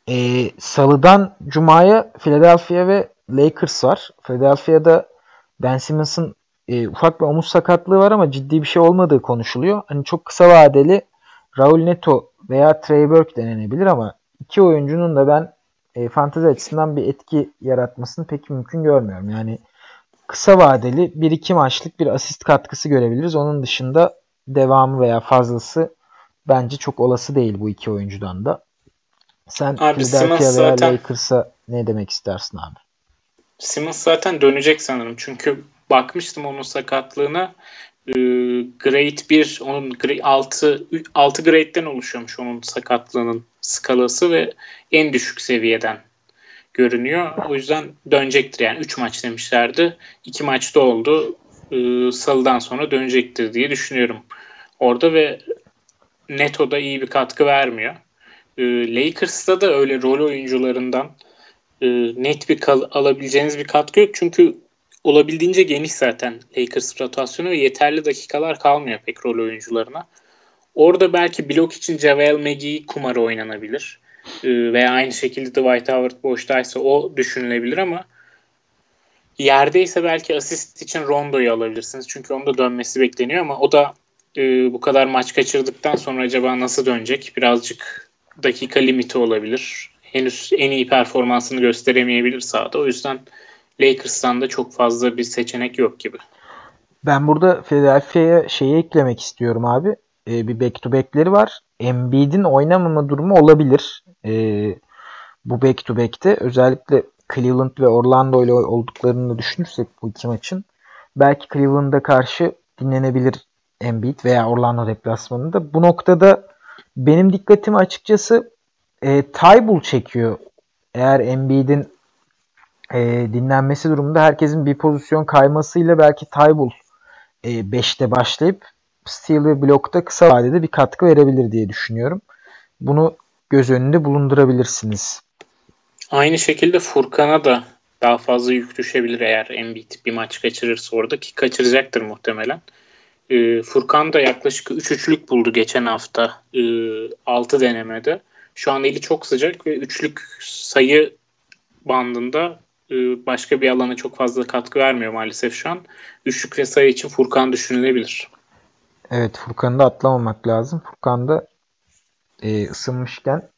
Ee, Salıdan Cuma'ya Philadelphia ve Lakers var. Philadelphia'da Ben Simmons'ın e, ufak bir omuz sakatlığı var ama ciddi bir şey olmadığı konuşuluyor. Hani çok kısa vadeli Raul Neto veya Trey Burke denenebilir ama iki oyuncunun da ben e, fantezi açısından bir etki yaratmasını pek mümkün görmüyorum. Yani kısa vadeli 1-2 maçlık bir asist katkısı görebiliriz. Onun dışında devamı veya fazlası bence çok olası değil bu iki oyuncudan da. Sen abi, Philadelphia veya zaten... Lakers'a ne demek istersin abi? Simmons zaten dönecek sanırım. Çünkü bakmıştım onun sakatlığına. Ee, grade 1 onun 6 6 grade'den oluşuyormuş onun sakatlığının skalası ve en düşük seviyeden görünüyor. O yüzden dönecektir yani 3 maç demişlerdi. 2 maçta oldu. Ee, salıdan sonra dönecektir diye düşünüyorum. Orada ve Neto da iyi bir katkı vermiyor. Ee, Lakers'ta da öyle rol oyuncularından e, net bir kal- alabileceğiniz bir katkı yok. Çünkü olabildiğince geniş zaten Lakers rotasyonu ve yeterli dakikalar kalmıyor pek rol oyuncularına. Orada belki blok için Javel McGee kumarı oynanabilir. Ee, veya aynı şekilde Dwight Howard boştaysa o düşünülebilir ama yerdeyse belki asist için Rondo'yu alabilirsiniz. Çünkü onda dönmesi bekleniyor ama o da e, bu kadar maç kaçırdıktan sonra acaba nasıl dönecek? Birazcık dakika limiti olabilir. Henüz en iyi performansını gösteremeyebilir sahada. O yüzden Lakers'tan da çok fazla bir seçenek yok gibi. Ben burada Philadelphia'ya şeyi eklemek istiyorum abi. Ee, bir back to back'leri var. Embiid'in oynamama durumu olabilir. Ee, bu back to back'te özellikle Cleveland ve Orlando ile olduklarını düşünürsek bu iki maçın belki Cleveland'a karşı dinlenebilir Embiid veya Orlando deplasmanında. Bu noktada benim dikkatimi açıkçası e, Tybull çekiyor. Eğer Embiid'in e, dinlenmesi durumunda herkesin bir pozisyon kaymasıyla belki Tybull 5'te e, başlayıp steal ve blokta kısa vadede bir katkı verebilir diye düşünüyorum. Bunu göz önünde bulundurabilirsiniz. Aynı şekilde Furkan'a da daha fazla yük düşebilir eğer Embiid bir maç kaçırırsa orada ki kaçıracaktır muhtemelen. Ee, Furkan da yaklaşık 3 üçlük buldu geçen hafta e, 6 denemede. Şu an eli çok sıcak ve üçlük sayı bandında e, başka bir alana çok fazla katkı vermiyor maalesef şu an. Üçlük ve sayı için Furkan düşünülebilir. Evet Furkan'ı da atlamamak lazım. Furkan da e, ısınmışken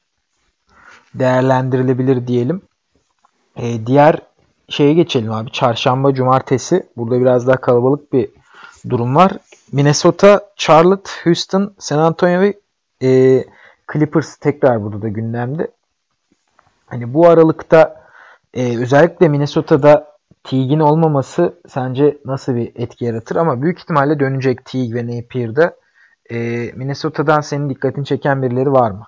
değerlendirilebilir diyelim. E, diğer şeye geçelim abi. Çarşamba, cumartesi. Burada biraz daha kalabalık bir durum var. Minnesota, Charlotte, Houston, San Antonio ve e, Clippers tekrar burada da gündemde. Hani bu aralıkta e, özellikle Minnesota'da Teague'in olmaması sence nasıl bir etki yaratır? Ama büyük ihtimalle dönecek Teague ve Napier'da. E, Minnesota'dan senin dikkatini çeken birileri var mı?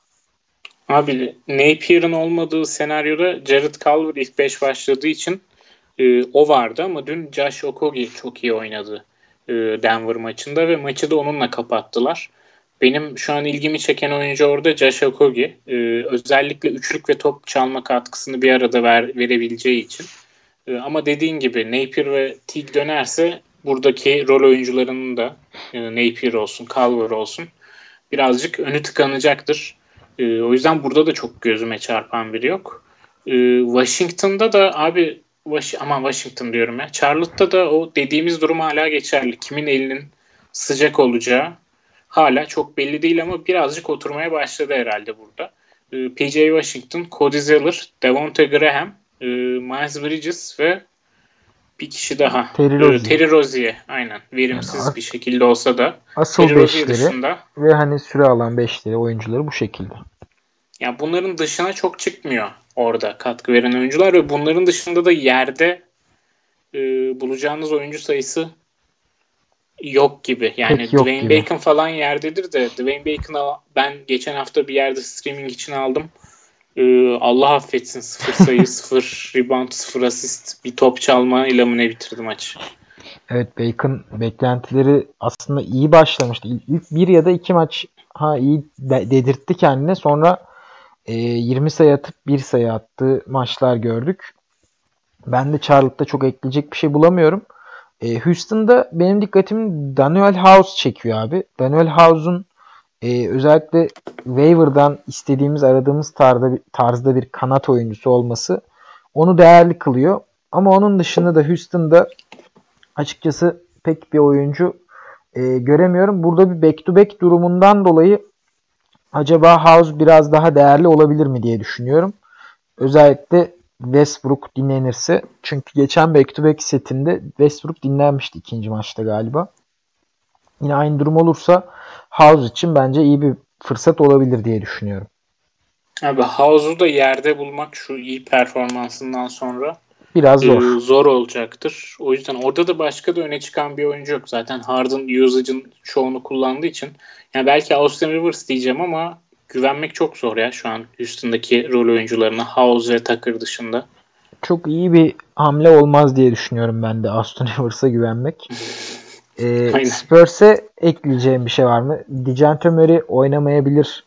Abi Napier'ın olmadığı senaryoda Jared Culver ilk 5 başladığı için e, o vardı ama dün Josh Okogie çok iyi oynadı e, Denver maçında ve maçı da onunla kapattılar. Benim şu an ilgimi çeken oyuncu orada Josh Okogie. E, özellikle üçlük ve top çalma katkısını bir arada ver, verebileceği için. E, ama dediğin gibi Napier ve Teague dönerse buradaki rol oyuncularının da e, Napier olsun, Culver olsun birazcık önü tıkanacaktır. O yüzden burada da çok gözüme çarpan biri yok. Washington'da da abi Wash ama Washington diyorum ya. Charlotte'da da o dediğimiz durum hala geçerli. Kimin elinin sıcak olacağı hala çok belli değil ama birazcık oturmaya başladı herhalde burada. E, PJ Washington, Cody Zeller, Devonte Graham, e, Miles Bridges ve bir kişi daha. Terry Rozier. E, Terry Rozier. Aynen. Verimsiz yani bir şekilde olsa da. Asıl Terry beşleri dışında, ve hani süre alan beşleri oyuncuları bu şekilde. Ya bunların dışına çok çıkmıyor orada katkı veren oyuncular ve bunların dışında da yerde e, bulacağınız oyuncu sayısı yok gibi. Yani yok Dwayne gibi. Bacon falan yerdedir de Dwayne Bacon'ı ben geçen hafta bir yerde streaming için aldım. Ee, Allah affetsin sıfır sayı, sıfır rebound, sıfır asist bir top çalma ile mi ne bitirdi maç. Evet Bacon beklentileri aslında iyi başlamıştı. İlk bir ya da iki maç ha iyi dedirtti kendine. Sonra e, 20 sayı atıp bir sayı attığı maçlar gördük. Ben de Charlotte'da çok ekleyecek bir şey bulamıyorum. E, Houston'da benim dikkatimi Daniel House çekiyor abi. Daniel House'un e, özellikle waiver'dan istediğimiz aradığımız tarzda, tarzda bir kanat oyuncusu olması onu değerli kılıyor. Ama onun dışında da Houston'da açıkçası pek bir oyuncu e, göremiyorum. Burada bir back to back durumundan dolayı acaba House biraz daha değerli olabilir mi diye düşünüyorum. Özellikle Westbrook dinlenirse. Çünkü geçen back to back setinde Westbrook dinlenmişti ikinci maçta galiba. Yine aynı durum olursa House için bence iyi bir fırsat olabilir diye düşünüyorum. Abi House'u da yerde bulmak şu iyi performansından sonra biraz zor. E, zor olacaktır. O yüzden orada da başka da öne çıkan bir oyuncu yok. Zaten Harden usage'ın çoğunu kullandığı için. Yani belki Austin Rivers diyeceğim ama güvenmek çok zor ya şu an Houston'daki rol oyuncularına House ve Tucker dışında. Çok iyi bir hamle olmaz diye düşünüyorum ben de Austin Rivers'a güvenmek. Ee, Spurs'e ekleyeceğim bir şey var mı? Dijante Murray oynamayabilir.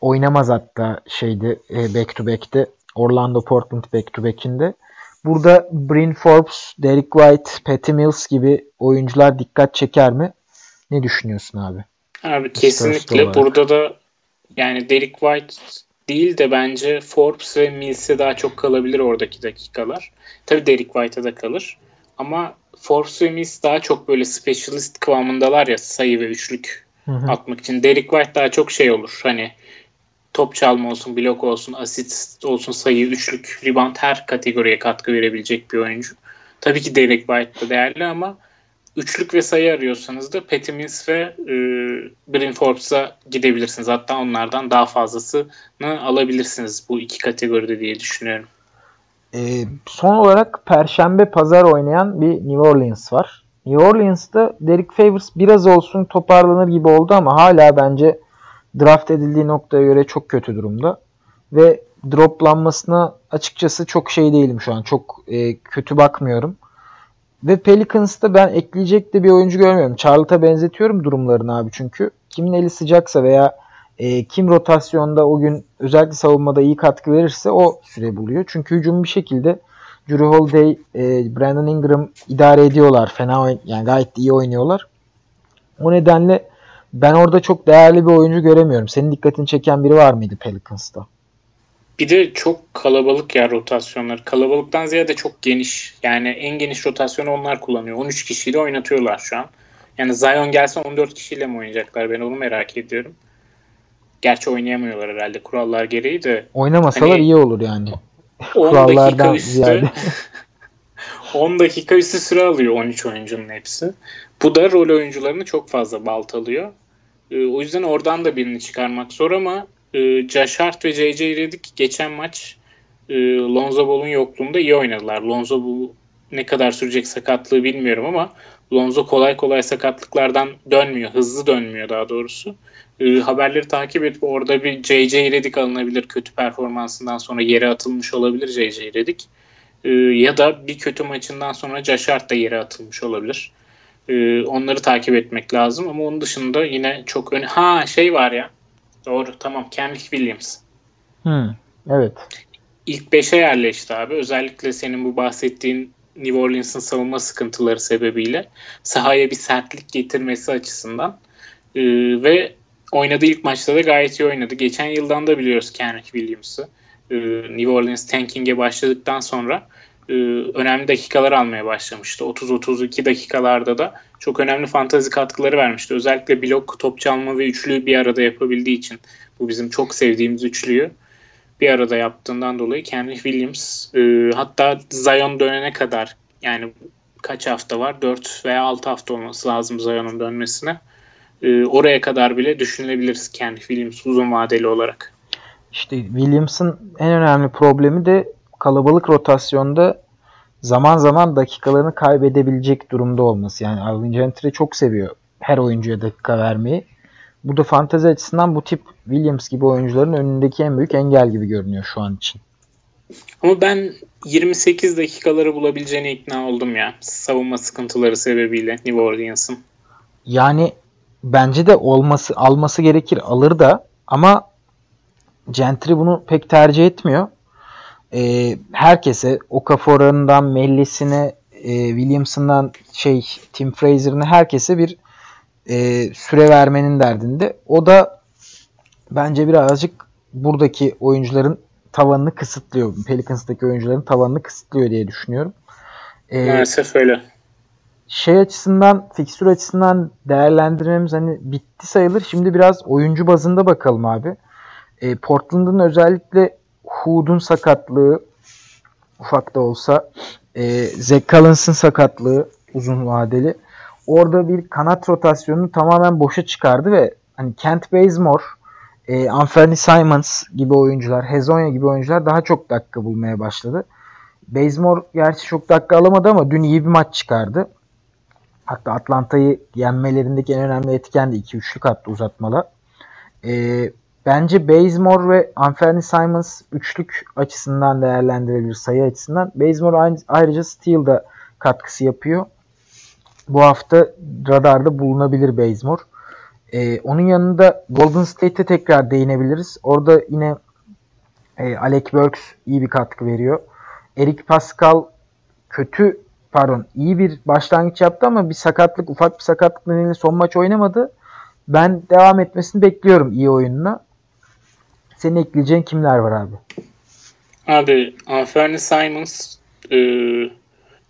Oynamaz hatta şeydi e, back to back'te. Orlando Portland back to back'inde. Burada Bryn Forbes, Derek White, Patty Mills gibi oyuncular dikkat çeker mi? Ne düşünüyorsun abi? Abi kesinlikle burada da yani Derek White değil de bence Forbes ve Mills'e daha çok kalabilir oradaki dakikalar. Tabii Derek White'a da kalır. Ama Forbes ve Mills daha çok böyle specialist kıvamındalar ya sayı ve üçlük hı hı. atmak için. Derek White daha çok şey olur. Hani top çalma olsun, blok olsun, asist olsun, sayı, üçlük, rebound her kategoriye katkı verebilecek bir oyuncu. Tabii ki Derek White da değerli ama üçlük ve sayı arıyorsanız da Patty Mills ve e, Bryn Forbes'a gidebilirsiniz. Hatta onlardan daha fazlasını alabilirsiniz bu iki kategoride diye düşünüyorum. E, son olarak Perşembe Pazar oynayan bir New Orleans var. New Orleans'ta Derek Favors biraz olsun toparlanır gibi oldu ama hala bence draft edildiği noktaya göre çok kötü durumda. Ve droplanmasına açıkçası çok şey değilim şu an. Çok e, kötü bakmıyorum. Ve Pelicans'ta ben ekleyecek de bir oyuncu görmüyorum. Charlotte'a benzetiyorum durumlarını abi çünkü. Kimin eli sıcaksa veya e, kim rotasyonda o gün özellikle savunmada iyi katkı verirse o süre buluyor. Çünkü hücum bir şekilde Drew Holiday, e, Brandon Ingram idare ediyorlar. Fena yani gayet iyi oynuyorlar. O nedenle ben orada çok değerli bir oyuncu göremiyorum. Senin dikkatini çeken biri var mıydı Pelicans'ta? Bir de çok kalabalık ya rotasyonlar. Kalabalıktan ziyade çok geniş. Yani en geniş rotasyonu onlar kullanıyor. 13 kişiyle oynatıyorlar şu an. Yani Zion gelse 14 kişiyle mi oynayacaklar? Ben onu merak ediyorum. Gerçi oynayamıyorlar herhalde kurallar gereği de. Oynamasalar hani, iyi olur yani. 10 dakika üstü ziyade. 10 dakika üstü süre alıyor 13 oyuncunun hepsi. Bu da rol oyuncularını çok fazla baltalıyor. Ee, o yüzden oradan da birini çıkarmak zor ama e, Josh Hart ve J.J. Redick geçen maç e, Lonzo Ball'un yokluğunda iyi oynadılar. Lonzo Ball ne kadar sürecek sakatlığı bilmiyorum ama Lonzo kolay kolay sakatlıklardan dönmüyor. Hızlı dönmüyor daha doğrusu. E, haberleri takip edip orada bir J.J. Redick alınabilir. Kötü performansından sonra yere atılmış olabilir J.J. Redick. E, ya da bir kötü maçından sonra Josh Hart da yere atılmış olabilir. E, onları takip etmek lazım ama onun dışında yine çok öne... Ha şey var ya Doğru tamam. Kendrick Williams. Hmm, evet. İlk 5'e yerleşti abi. Özellikle senin bu bahsettiğin New Orleans'ın savunma sıkıntıları sebebiyle sahaya bir sertlik getirmesi açısından ee, ve oynadığı ilk maçta da gayet iyi oynadı. Geçen yıldan da biliyoruz Kendrick Williams'ı. Ee, New Orleans tanking'e başladıktan sonra e, önemli dakikalar almaya başlamıştı. 30-32 dakikalarda da çok önemli fantazi katkıları vermişti. Özellikle blok, top çalma ve üçlüyü bir arada yapabildiği için bu bizim çok sevdiğimiz üçlüyü bir arada yaptığından dolayı Kenrich Williams e, hatta Zion dönene kadar yani kaç hafta var? 4 veya 6 hafta olması lazım Zion'un dönmesine. E, oraya kadar bile düşünülebiliriz Kenrich Williams uzun vadeli olarak. İşte Williams'ın en önemli problemi de kalabalık rotasyonda zaman zaman dakikalarını kaybedebilecek durumda olması. Yani Alvin Gentry çok seviyor her oyuncuya dakika vermeyi. Bu da fantezi açısından bu tip Williams gibi oyuncuların önündeki en büyük engel gibi görünüyor şu an için. Ama ben 28 dakikaları bulabileceğine ikna oldum ya. Savunma sıkıntıları sebebiyle New Orleans'ın. Yani bence de olması alması gerekir alır da ama Gentry bunu pek tercih etmiyor e, herkese Okafor'undan Mellis'ine e, Williamson'dan şey Tim Fraser'ına herkese bir e, süre vermenin derdinde. O da bence birazcık buradaki oyuncuların tavanını kısıtlıyor. Pelicans'taki oyuncuların tavanını kısıtlıyor diye düşünüyorum. Ee, Maalesef öyle. şey açısından, fikstür açısından değerlendirmemiz hani bitti sayılır. Şimdi biraz oyuncu bazında bakalım abi. E, Portland'ın özellikle Hood'un sakatlığı ufak da olsa e, Zach Collins'ın sakatlığı uzun vadeli orada bir kanat rotasyonunu tamamen boşa çıkardı ve hani Kent Bazemore, e, Anthony Simons gibi oyuncular, Hezonya gibi oyuncular daha çok dakika bulmaya başladı. Bazemore gerçi çok dakika alamadı ama dün iyi bir maç çıkardı. Hatta Atlanta'yı yenmelerindeki en önemli etken de 2-3'lük attı uzatmalı. E, bence Bazemore ve Anthony Simons üçlük açısından değerlendirilebilir sayı açısından. Bazemore ayrıca steal'da katkısı yapıyor bu hafta radarda bulunabilir Bazemore. Ee, onun yanında Golden State'e tekrar değinebiliriz. Orada yine e, Alec Burks iyi bir katkı veriyor. Eric Pascal kötü pardon iyi bir başlangıç yaptı ama bir sakatlık ufak bir sakatlık nedeniyle son maç oynamadı. Ben devam etmesini bekliyorum iyi oyununa. Senin ekleyeceğin kimler var abi? Abi Anthony Simons e,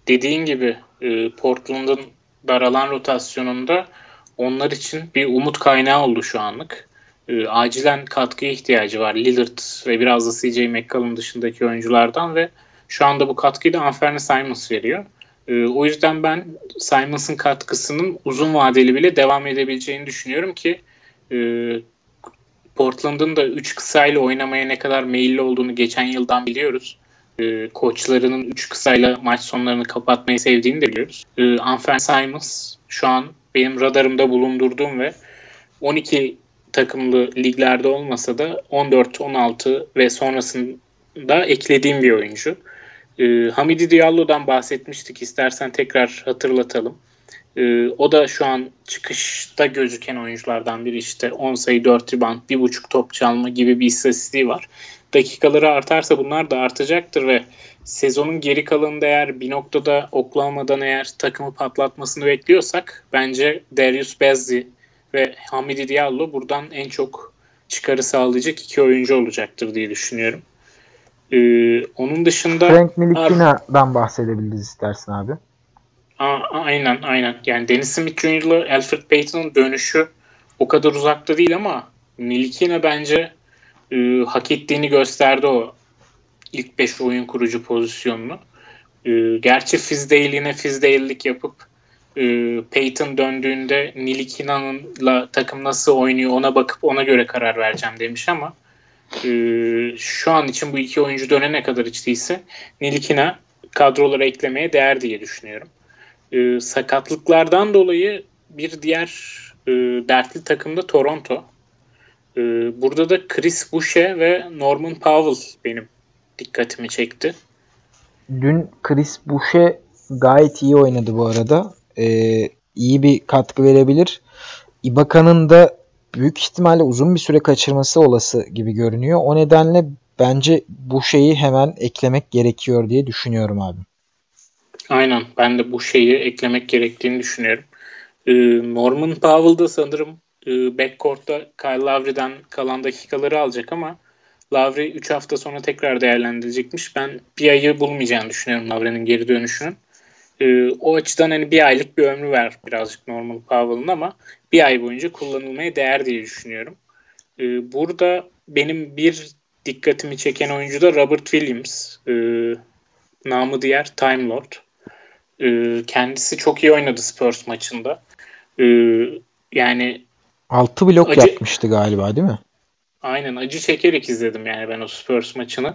dediğin gibi e, Portland'ın daralan rotasyonunda onlar için bir umut kaynağı oldu şu anlık. E, acilen katkıya ihtiyacı var Lillard ve biraz da CJ McCollum dışındaki oyunculardan ve şu anda bu katkıyı da Anthony Simons veriyor. E, o yüzden ben Simons'ın katkısının uzun vadeli bile devam edebileceğini düşünüyorum ki e, Portland'ın da 3 kısayla oynamaya ne kadar meyilli olduğunu geçen yıldan biliyoruz e, koçlarının 3 kısayla maç sonlarını kapatmayı sevdiğini de biliyoruz. E, Anfen Simons şu an benim radarımda bulundurduğum ve 12 takımlı liglerde olmasa da 14, 16 ve sonrasında eklediğim bir oyuncu. E, Hamidi Diallo'dan bahsetmiştik. İstersen tekrar hatırlatalım. E, o da şu an çıkışta gözüken oyunculardan biri işte 10 sayı 4 rebound, 1.5 top çalma gibi bir istatistiği var dakikaları artarsa bunlar da artacaktır ve sezonun geri kalanında eğer bir noktada Oklahoma'dan eğer takımı patlatmasını bekliyorsak bence Darius Bezzi ve Hamidi Diallo buradan en çok çıkarı sağlayacak iki oyuncu olacaktır diye düşünüyorum. Ee, onun dışında Frank Nilikina'dan bahsedebiliriz istersin abi. Aynen aynen. Yani Dennis Smith Jr. Alfred Payton'ın dönüşü o kadar uzakta değil ama Nilikina bence e, hak ettiğini gösterdi o ilk 5 oyun kurucu pozisyonunu. E, gerçi Fizdale yine Fizdale'lik yapıp e, Peyton döndüğünde Nilikina'nınla takım nasıl oynuyor ona bakıp ona göre karar vereceğim demiş ama e, şu an için bu iki oyuncu dönene kadar hiç değilse Nilikina kadrolara eklemeye değer diye düşünüyorum. E, sakatlıklardan dolayı bir diğer e, dertli takım da Toronto. Ee, burada da Chris Boucher ve Norman Powell benim dikkatimi çekti. Dün Chris Boucher gayet iyi oynadı bu arada. Ee, iyi bir katkı verebilir. Ibaka'nın da büyük ihtimalle uzun bir süre kaçırması olası gibi görünüyor. O nedenle bence bu şeyi hemen eklemek gerekiyor diye düşünüyorum abi. Aynen. Ben de bu şeyi eklemek gerektiğini düşünüyorum. Ee, Norman Powell da sanırım e, backcourt'ta Kyle Lowry'den kalan dakikaları alacak ama Lowry 3 hafta sonra tekrar değerlendirilecekmiş. Ben bir ayı bulmayacağını düşünüyorum Lowry'nin geri dönüşünün. E, o açıdan hani bir aylık bir ömrü var birazcık normal Powell'ın ama bir ay boyunca kullanılmaya değer diye düşünüyorum. E, burada benim bir dikkatimi çeken oyuncu da Robert Williams. Namı diğer Time Lord. E, kendisi çok iyi oynadı Spurs maçında. E, yani 6 blok acı, yapmıştı galiba değil mi? Aynen acı çekerek izledim yani ben o Spurs maçını.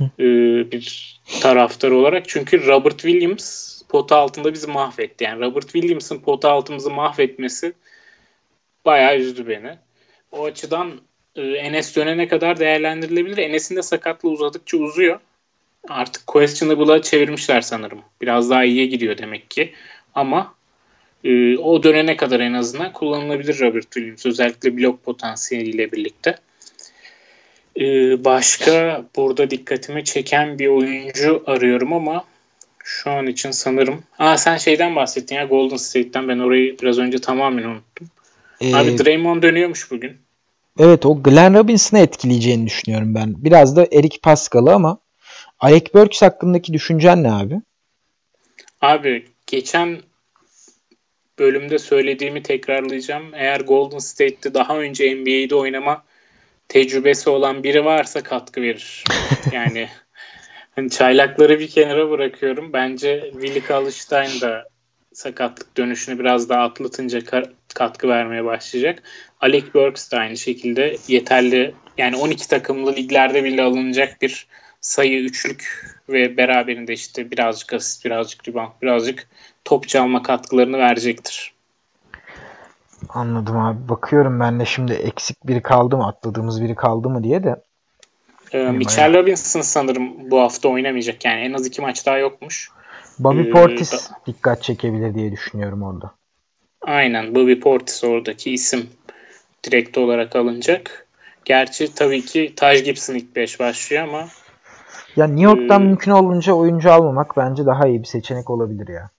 ee, bir taraftar olarak. Çünkü Robert Williams pota altında bizi mahvetti. Yani Robert Williams'ın pota altımızı mahvetmesi bayağı üzdü beni. O açıdan e, Enes dönene kadar değerlendirilebilir. Enes'in de sakatlığı uzadıkça uzuyor. Artık questionable'a çevirmişler sanırım. Biraz daha iyiye gidiyor demek ki. Ama e, o dönene kadar en azından kullanılabilir Robert Williams. Özellikle blok potansiyeliyle birlikte. E, başka burada dikkatimi çeken bir oyuncu arıyorum ama şu an için sanırım. Aa sen şeyden bahsettin ya Golden State'ten ben orayı biraz önce tamamen unuttum. Ee, Abi Draymond dönüyormuş bugün. Evet o Glenn Robinson'ı etkileyeceğini düşünüyorum ben. Biraz da Eric Pascal'ı ama Alec Burks hakkındaki düşüncen ne abi? Abi geçen bölümde söylediğimi tekrarlayacağım. Eğer Golden State'te daha önce NBA'de oynama tecrübesi olan biri varsa katkı verir. Yani hani çaylakları bir kenara bırakıyorum. Bence Willie Kalıştayn da sakatlık dönüşünü biraz daha atlatınca katkı vermeye başlayacak. Alec Burks da aynı şekilde yeterli yani 12 takımlı liglerde bile alınacak bir sayı üçlük ve beraberinde işte birazcık asist, birazcık rebound, birazcık top çalma katkılarını verecektir. Anladım abi. Bakıyorum ben de şimdi eksik biri kaldı mı, atladığımız biri kaldı mı diye de. Ee, Mitchell Robinson sanırım bu hafta oynamayacak. Yani en az iki maç daha yokmuş. Bobby ee, Portis da... dikkat çekebilir diye düşünüyorum orada. Aynen. Bobby Portis oradaki isim direkt olarak alınacak. Gerçi tabii ki Taj Gibson ilk 5 başlıyor ama ya New York'tan ee, mümkün olunca oyuncu almamak bence daha iyi bir seçenek olabilir ya.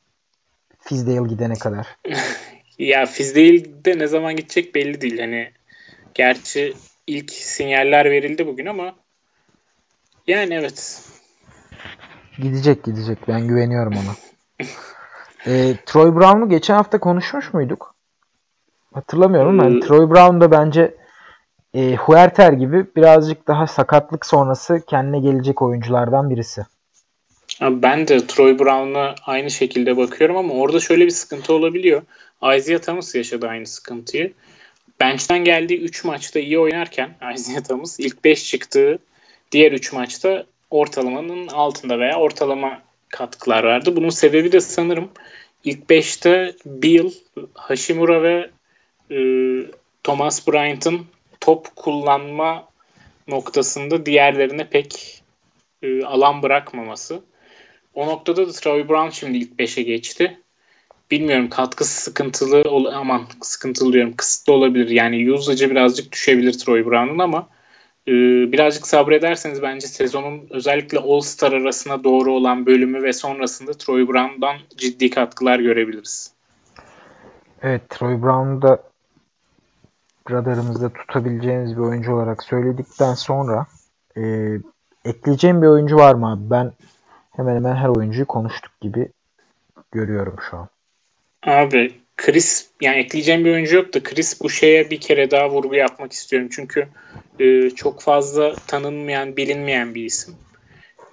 Fizdale gidene kadar. ya Fizdale de ne zaman gidecek belli değil. Hani gerçi ilk sinyaller verildi bugün ama yani evet. Gidecek gidecek. Ben güveniyorum ona. e, Troy Brown'u geçen hafta konuşmuş muyduk? Hatırlamıyorum yani ee, Troy Brown da bence e, Huerter gibi birazcık daha sakatlık sonrası kendine gelecek oyunculardan birisi. Ben de Troy Brown'a aynı şekilde bakıyorum ama orada şöyle bir sıkıntı olabiliyor. Isaiah Thomas yaşadı aynı sıkıntıyı. Bench'ten geldiği 3 maçta iyi oynarken Isaiah Thomas ilk 5 çıktığı diğer 3 maçta ortalamanın altında veya ortalama katkılar verdi. Bunun sebebi de sanırım ilk 5'te Bill, Hashimura ve e, Thomas Bryant'ın top kullanma noktasında diğerlerine pek e, alan bırakmaması. O noktada da Troy Brown şimdi ilk 5'e geçti. Bilmiyorum katkısı sıkıntılı aman sıkıntılı diyorum kısıtlı olabilir. Yani usage'ı birazcık düşebilir Troy Brown'un ama e, birazcık sabrederseniz bence sezonun özellikle All-Star arasına doğru olan bölümü ve sonrasında Troy Brown'dan ciddi katkılar görebiliriz. Evet Troy Brown'da radarımızda tutabileceğiniz bir oyuncu olarak söyledikten sonra e, ekleyeceğim bir oyuncu var mı abi? Ben hemen hemen her oyuncuyu konuştuk gibi görüyorum şu an. Abi Chris yani ekleyeceğim bir oyuncu yok da Chris bu şeye bir kere daha vurgu yapmak istiyorum. Çünkü e, çok fazla tanınmayan, bilinmeyen bir isim.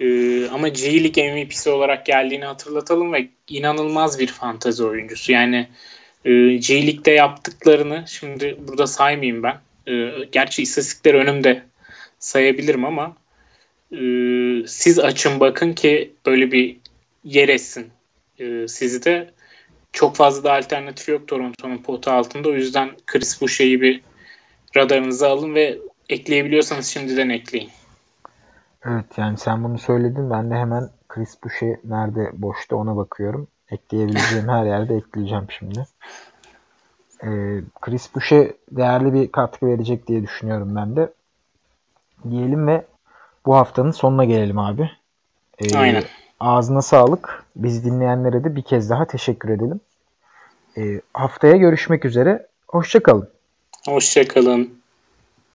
E, ama G League MVP'si olarak geldiğini hatırlatalım ve inanılmaz bir fantezi oyuncusu. Yani e, G League'de yaptıklarını şimdi burada saymayayım ben. E, gerçi istatistikler önümde sayabilirim ama e, siz açın bakın ki böyle bir yer etsin e, sizi de. Çok fazla da alternatif yok Toronto'nun potu altında. O yüzden Chris Boucher'i bir radarınıza alın ve ekleyebiliyorsanız şimdiden ekleyin. Evet yani sen bunu söyledin. Ben de hemen Chris Boucher nerede boşta ona bakıyorum. Ekleyebileceğim her yerde ekleyeceğim şimdi. Ee, Chris Boucher değerli bir katkı verecek diye düşünüyorum ben de. Diyelim ve bu haftanın sonuna gelelim abi. Ee, Aynen. Ağzına sağlık. Biz dinleyenlere de bir kez daha teşekkür edelim. Ee, haftaya görüşmek üzere. Hoşçakalın. Hoşçakalın.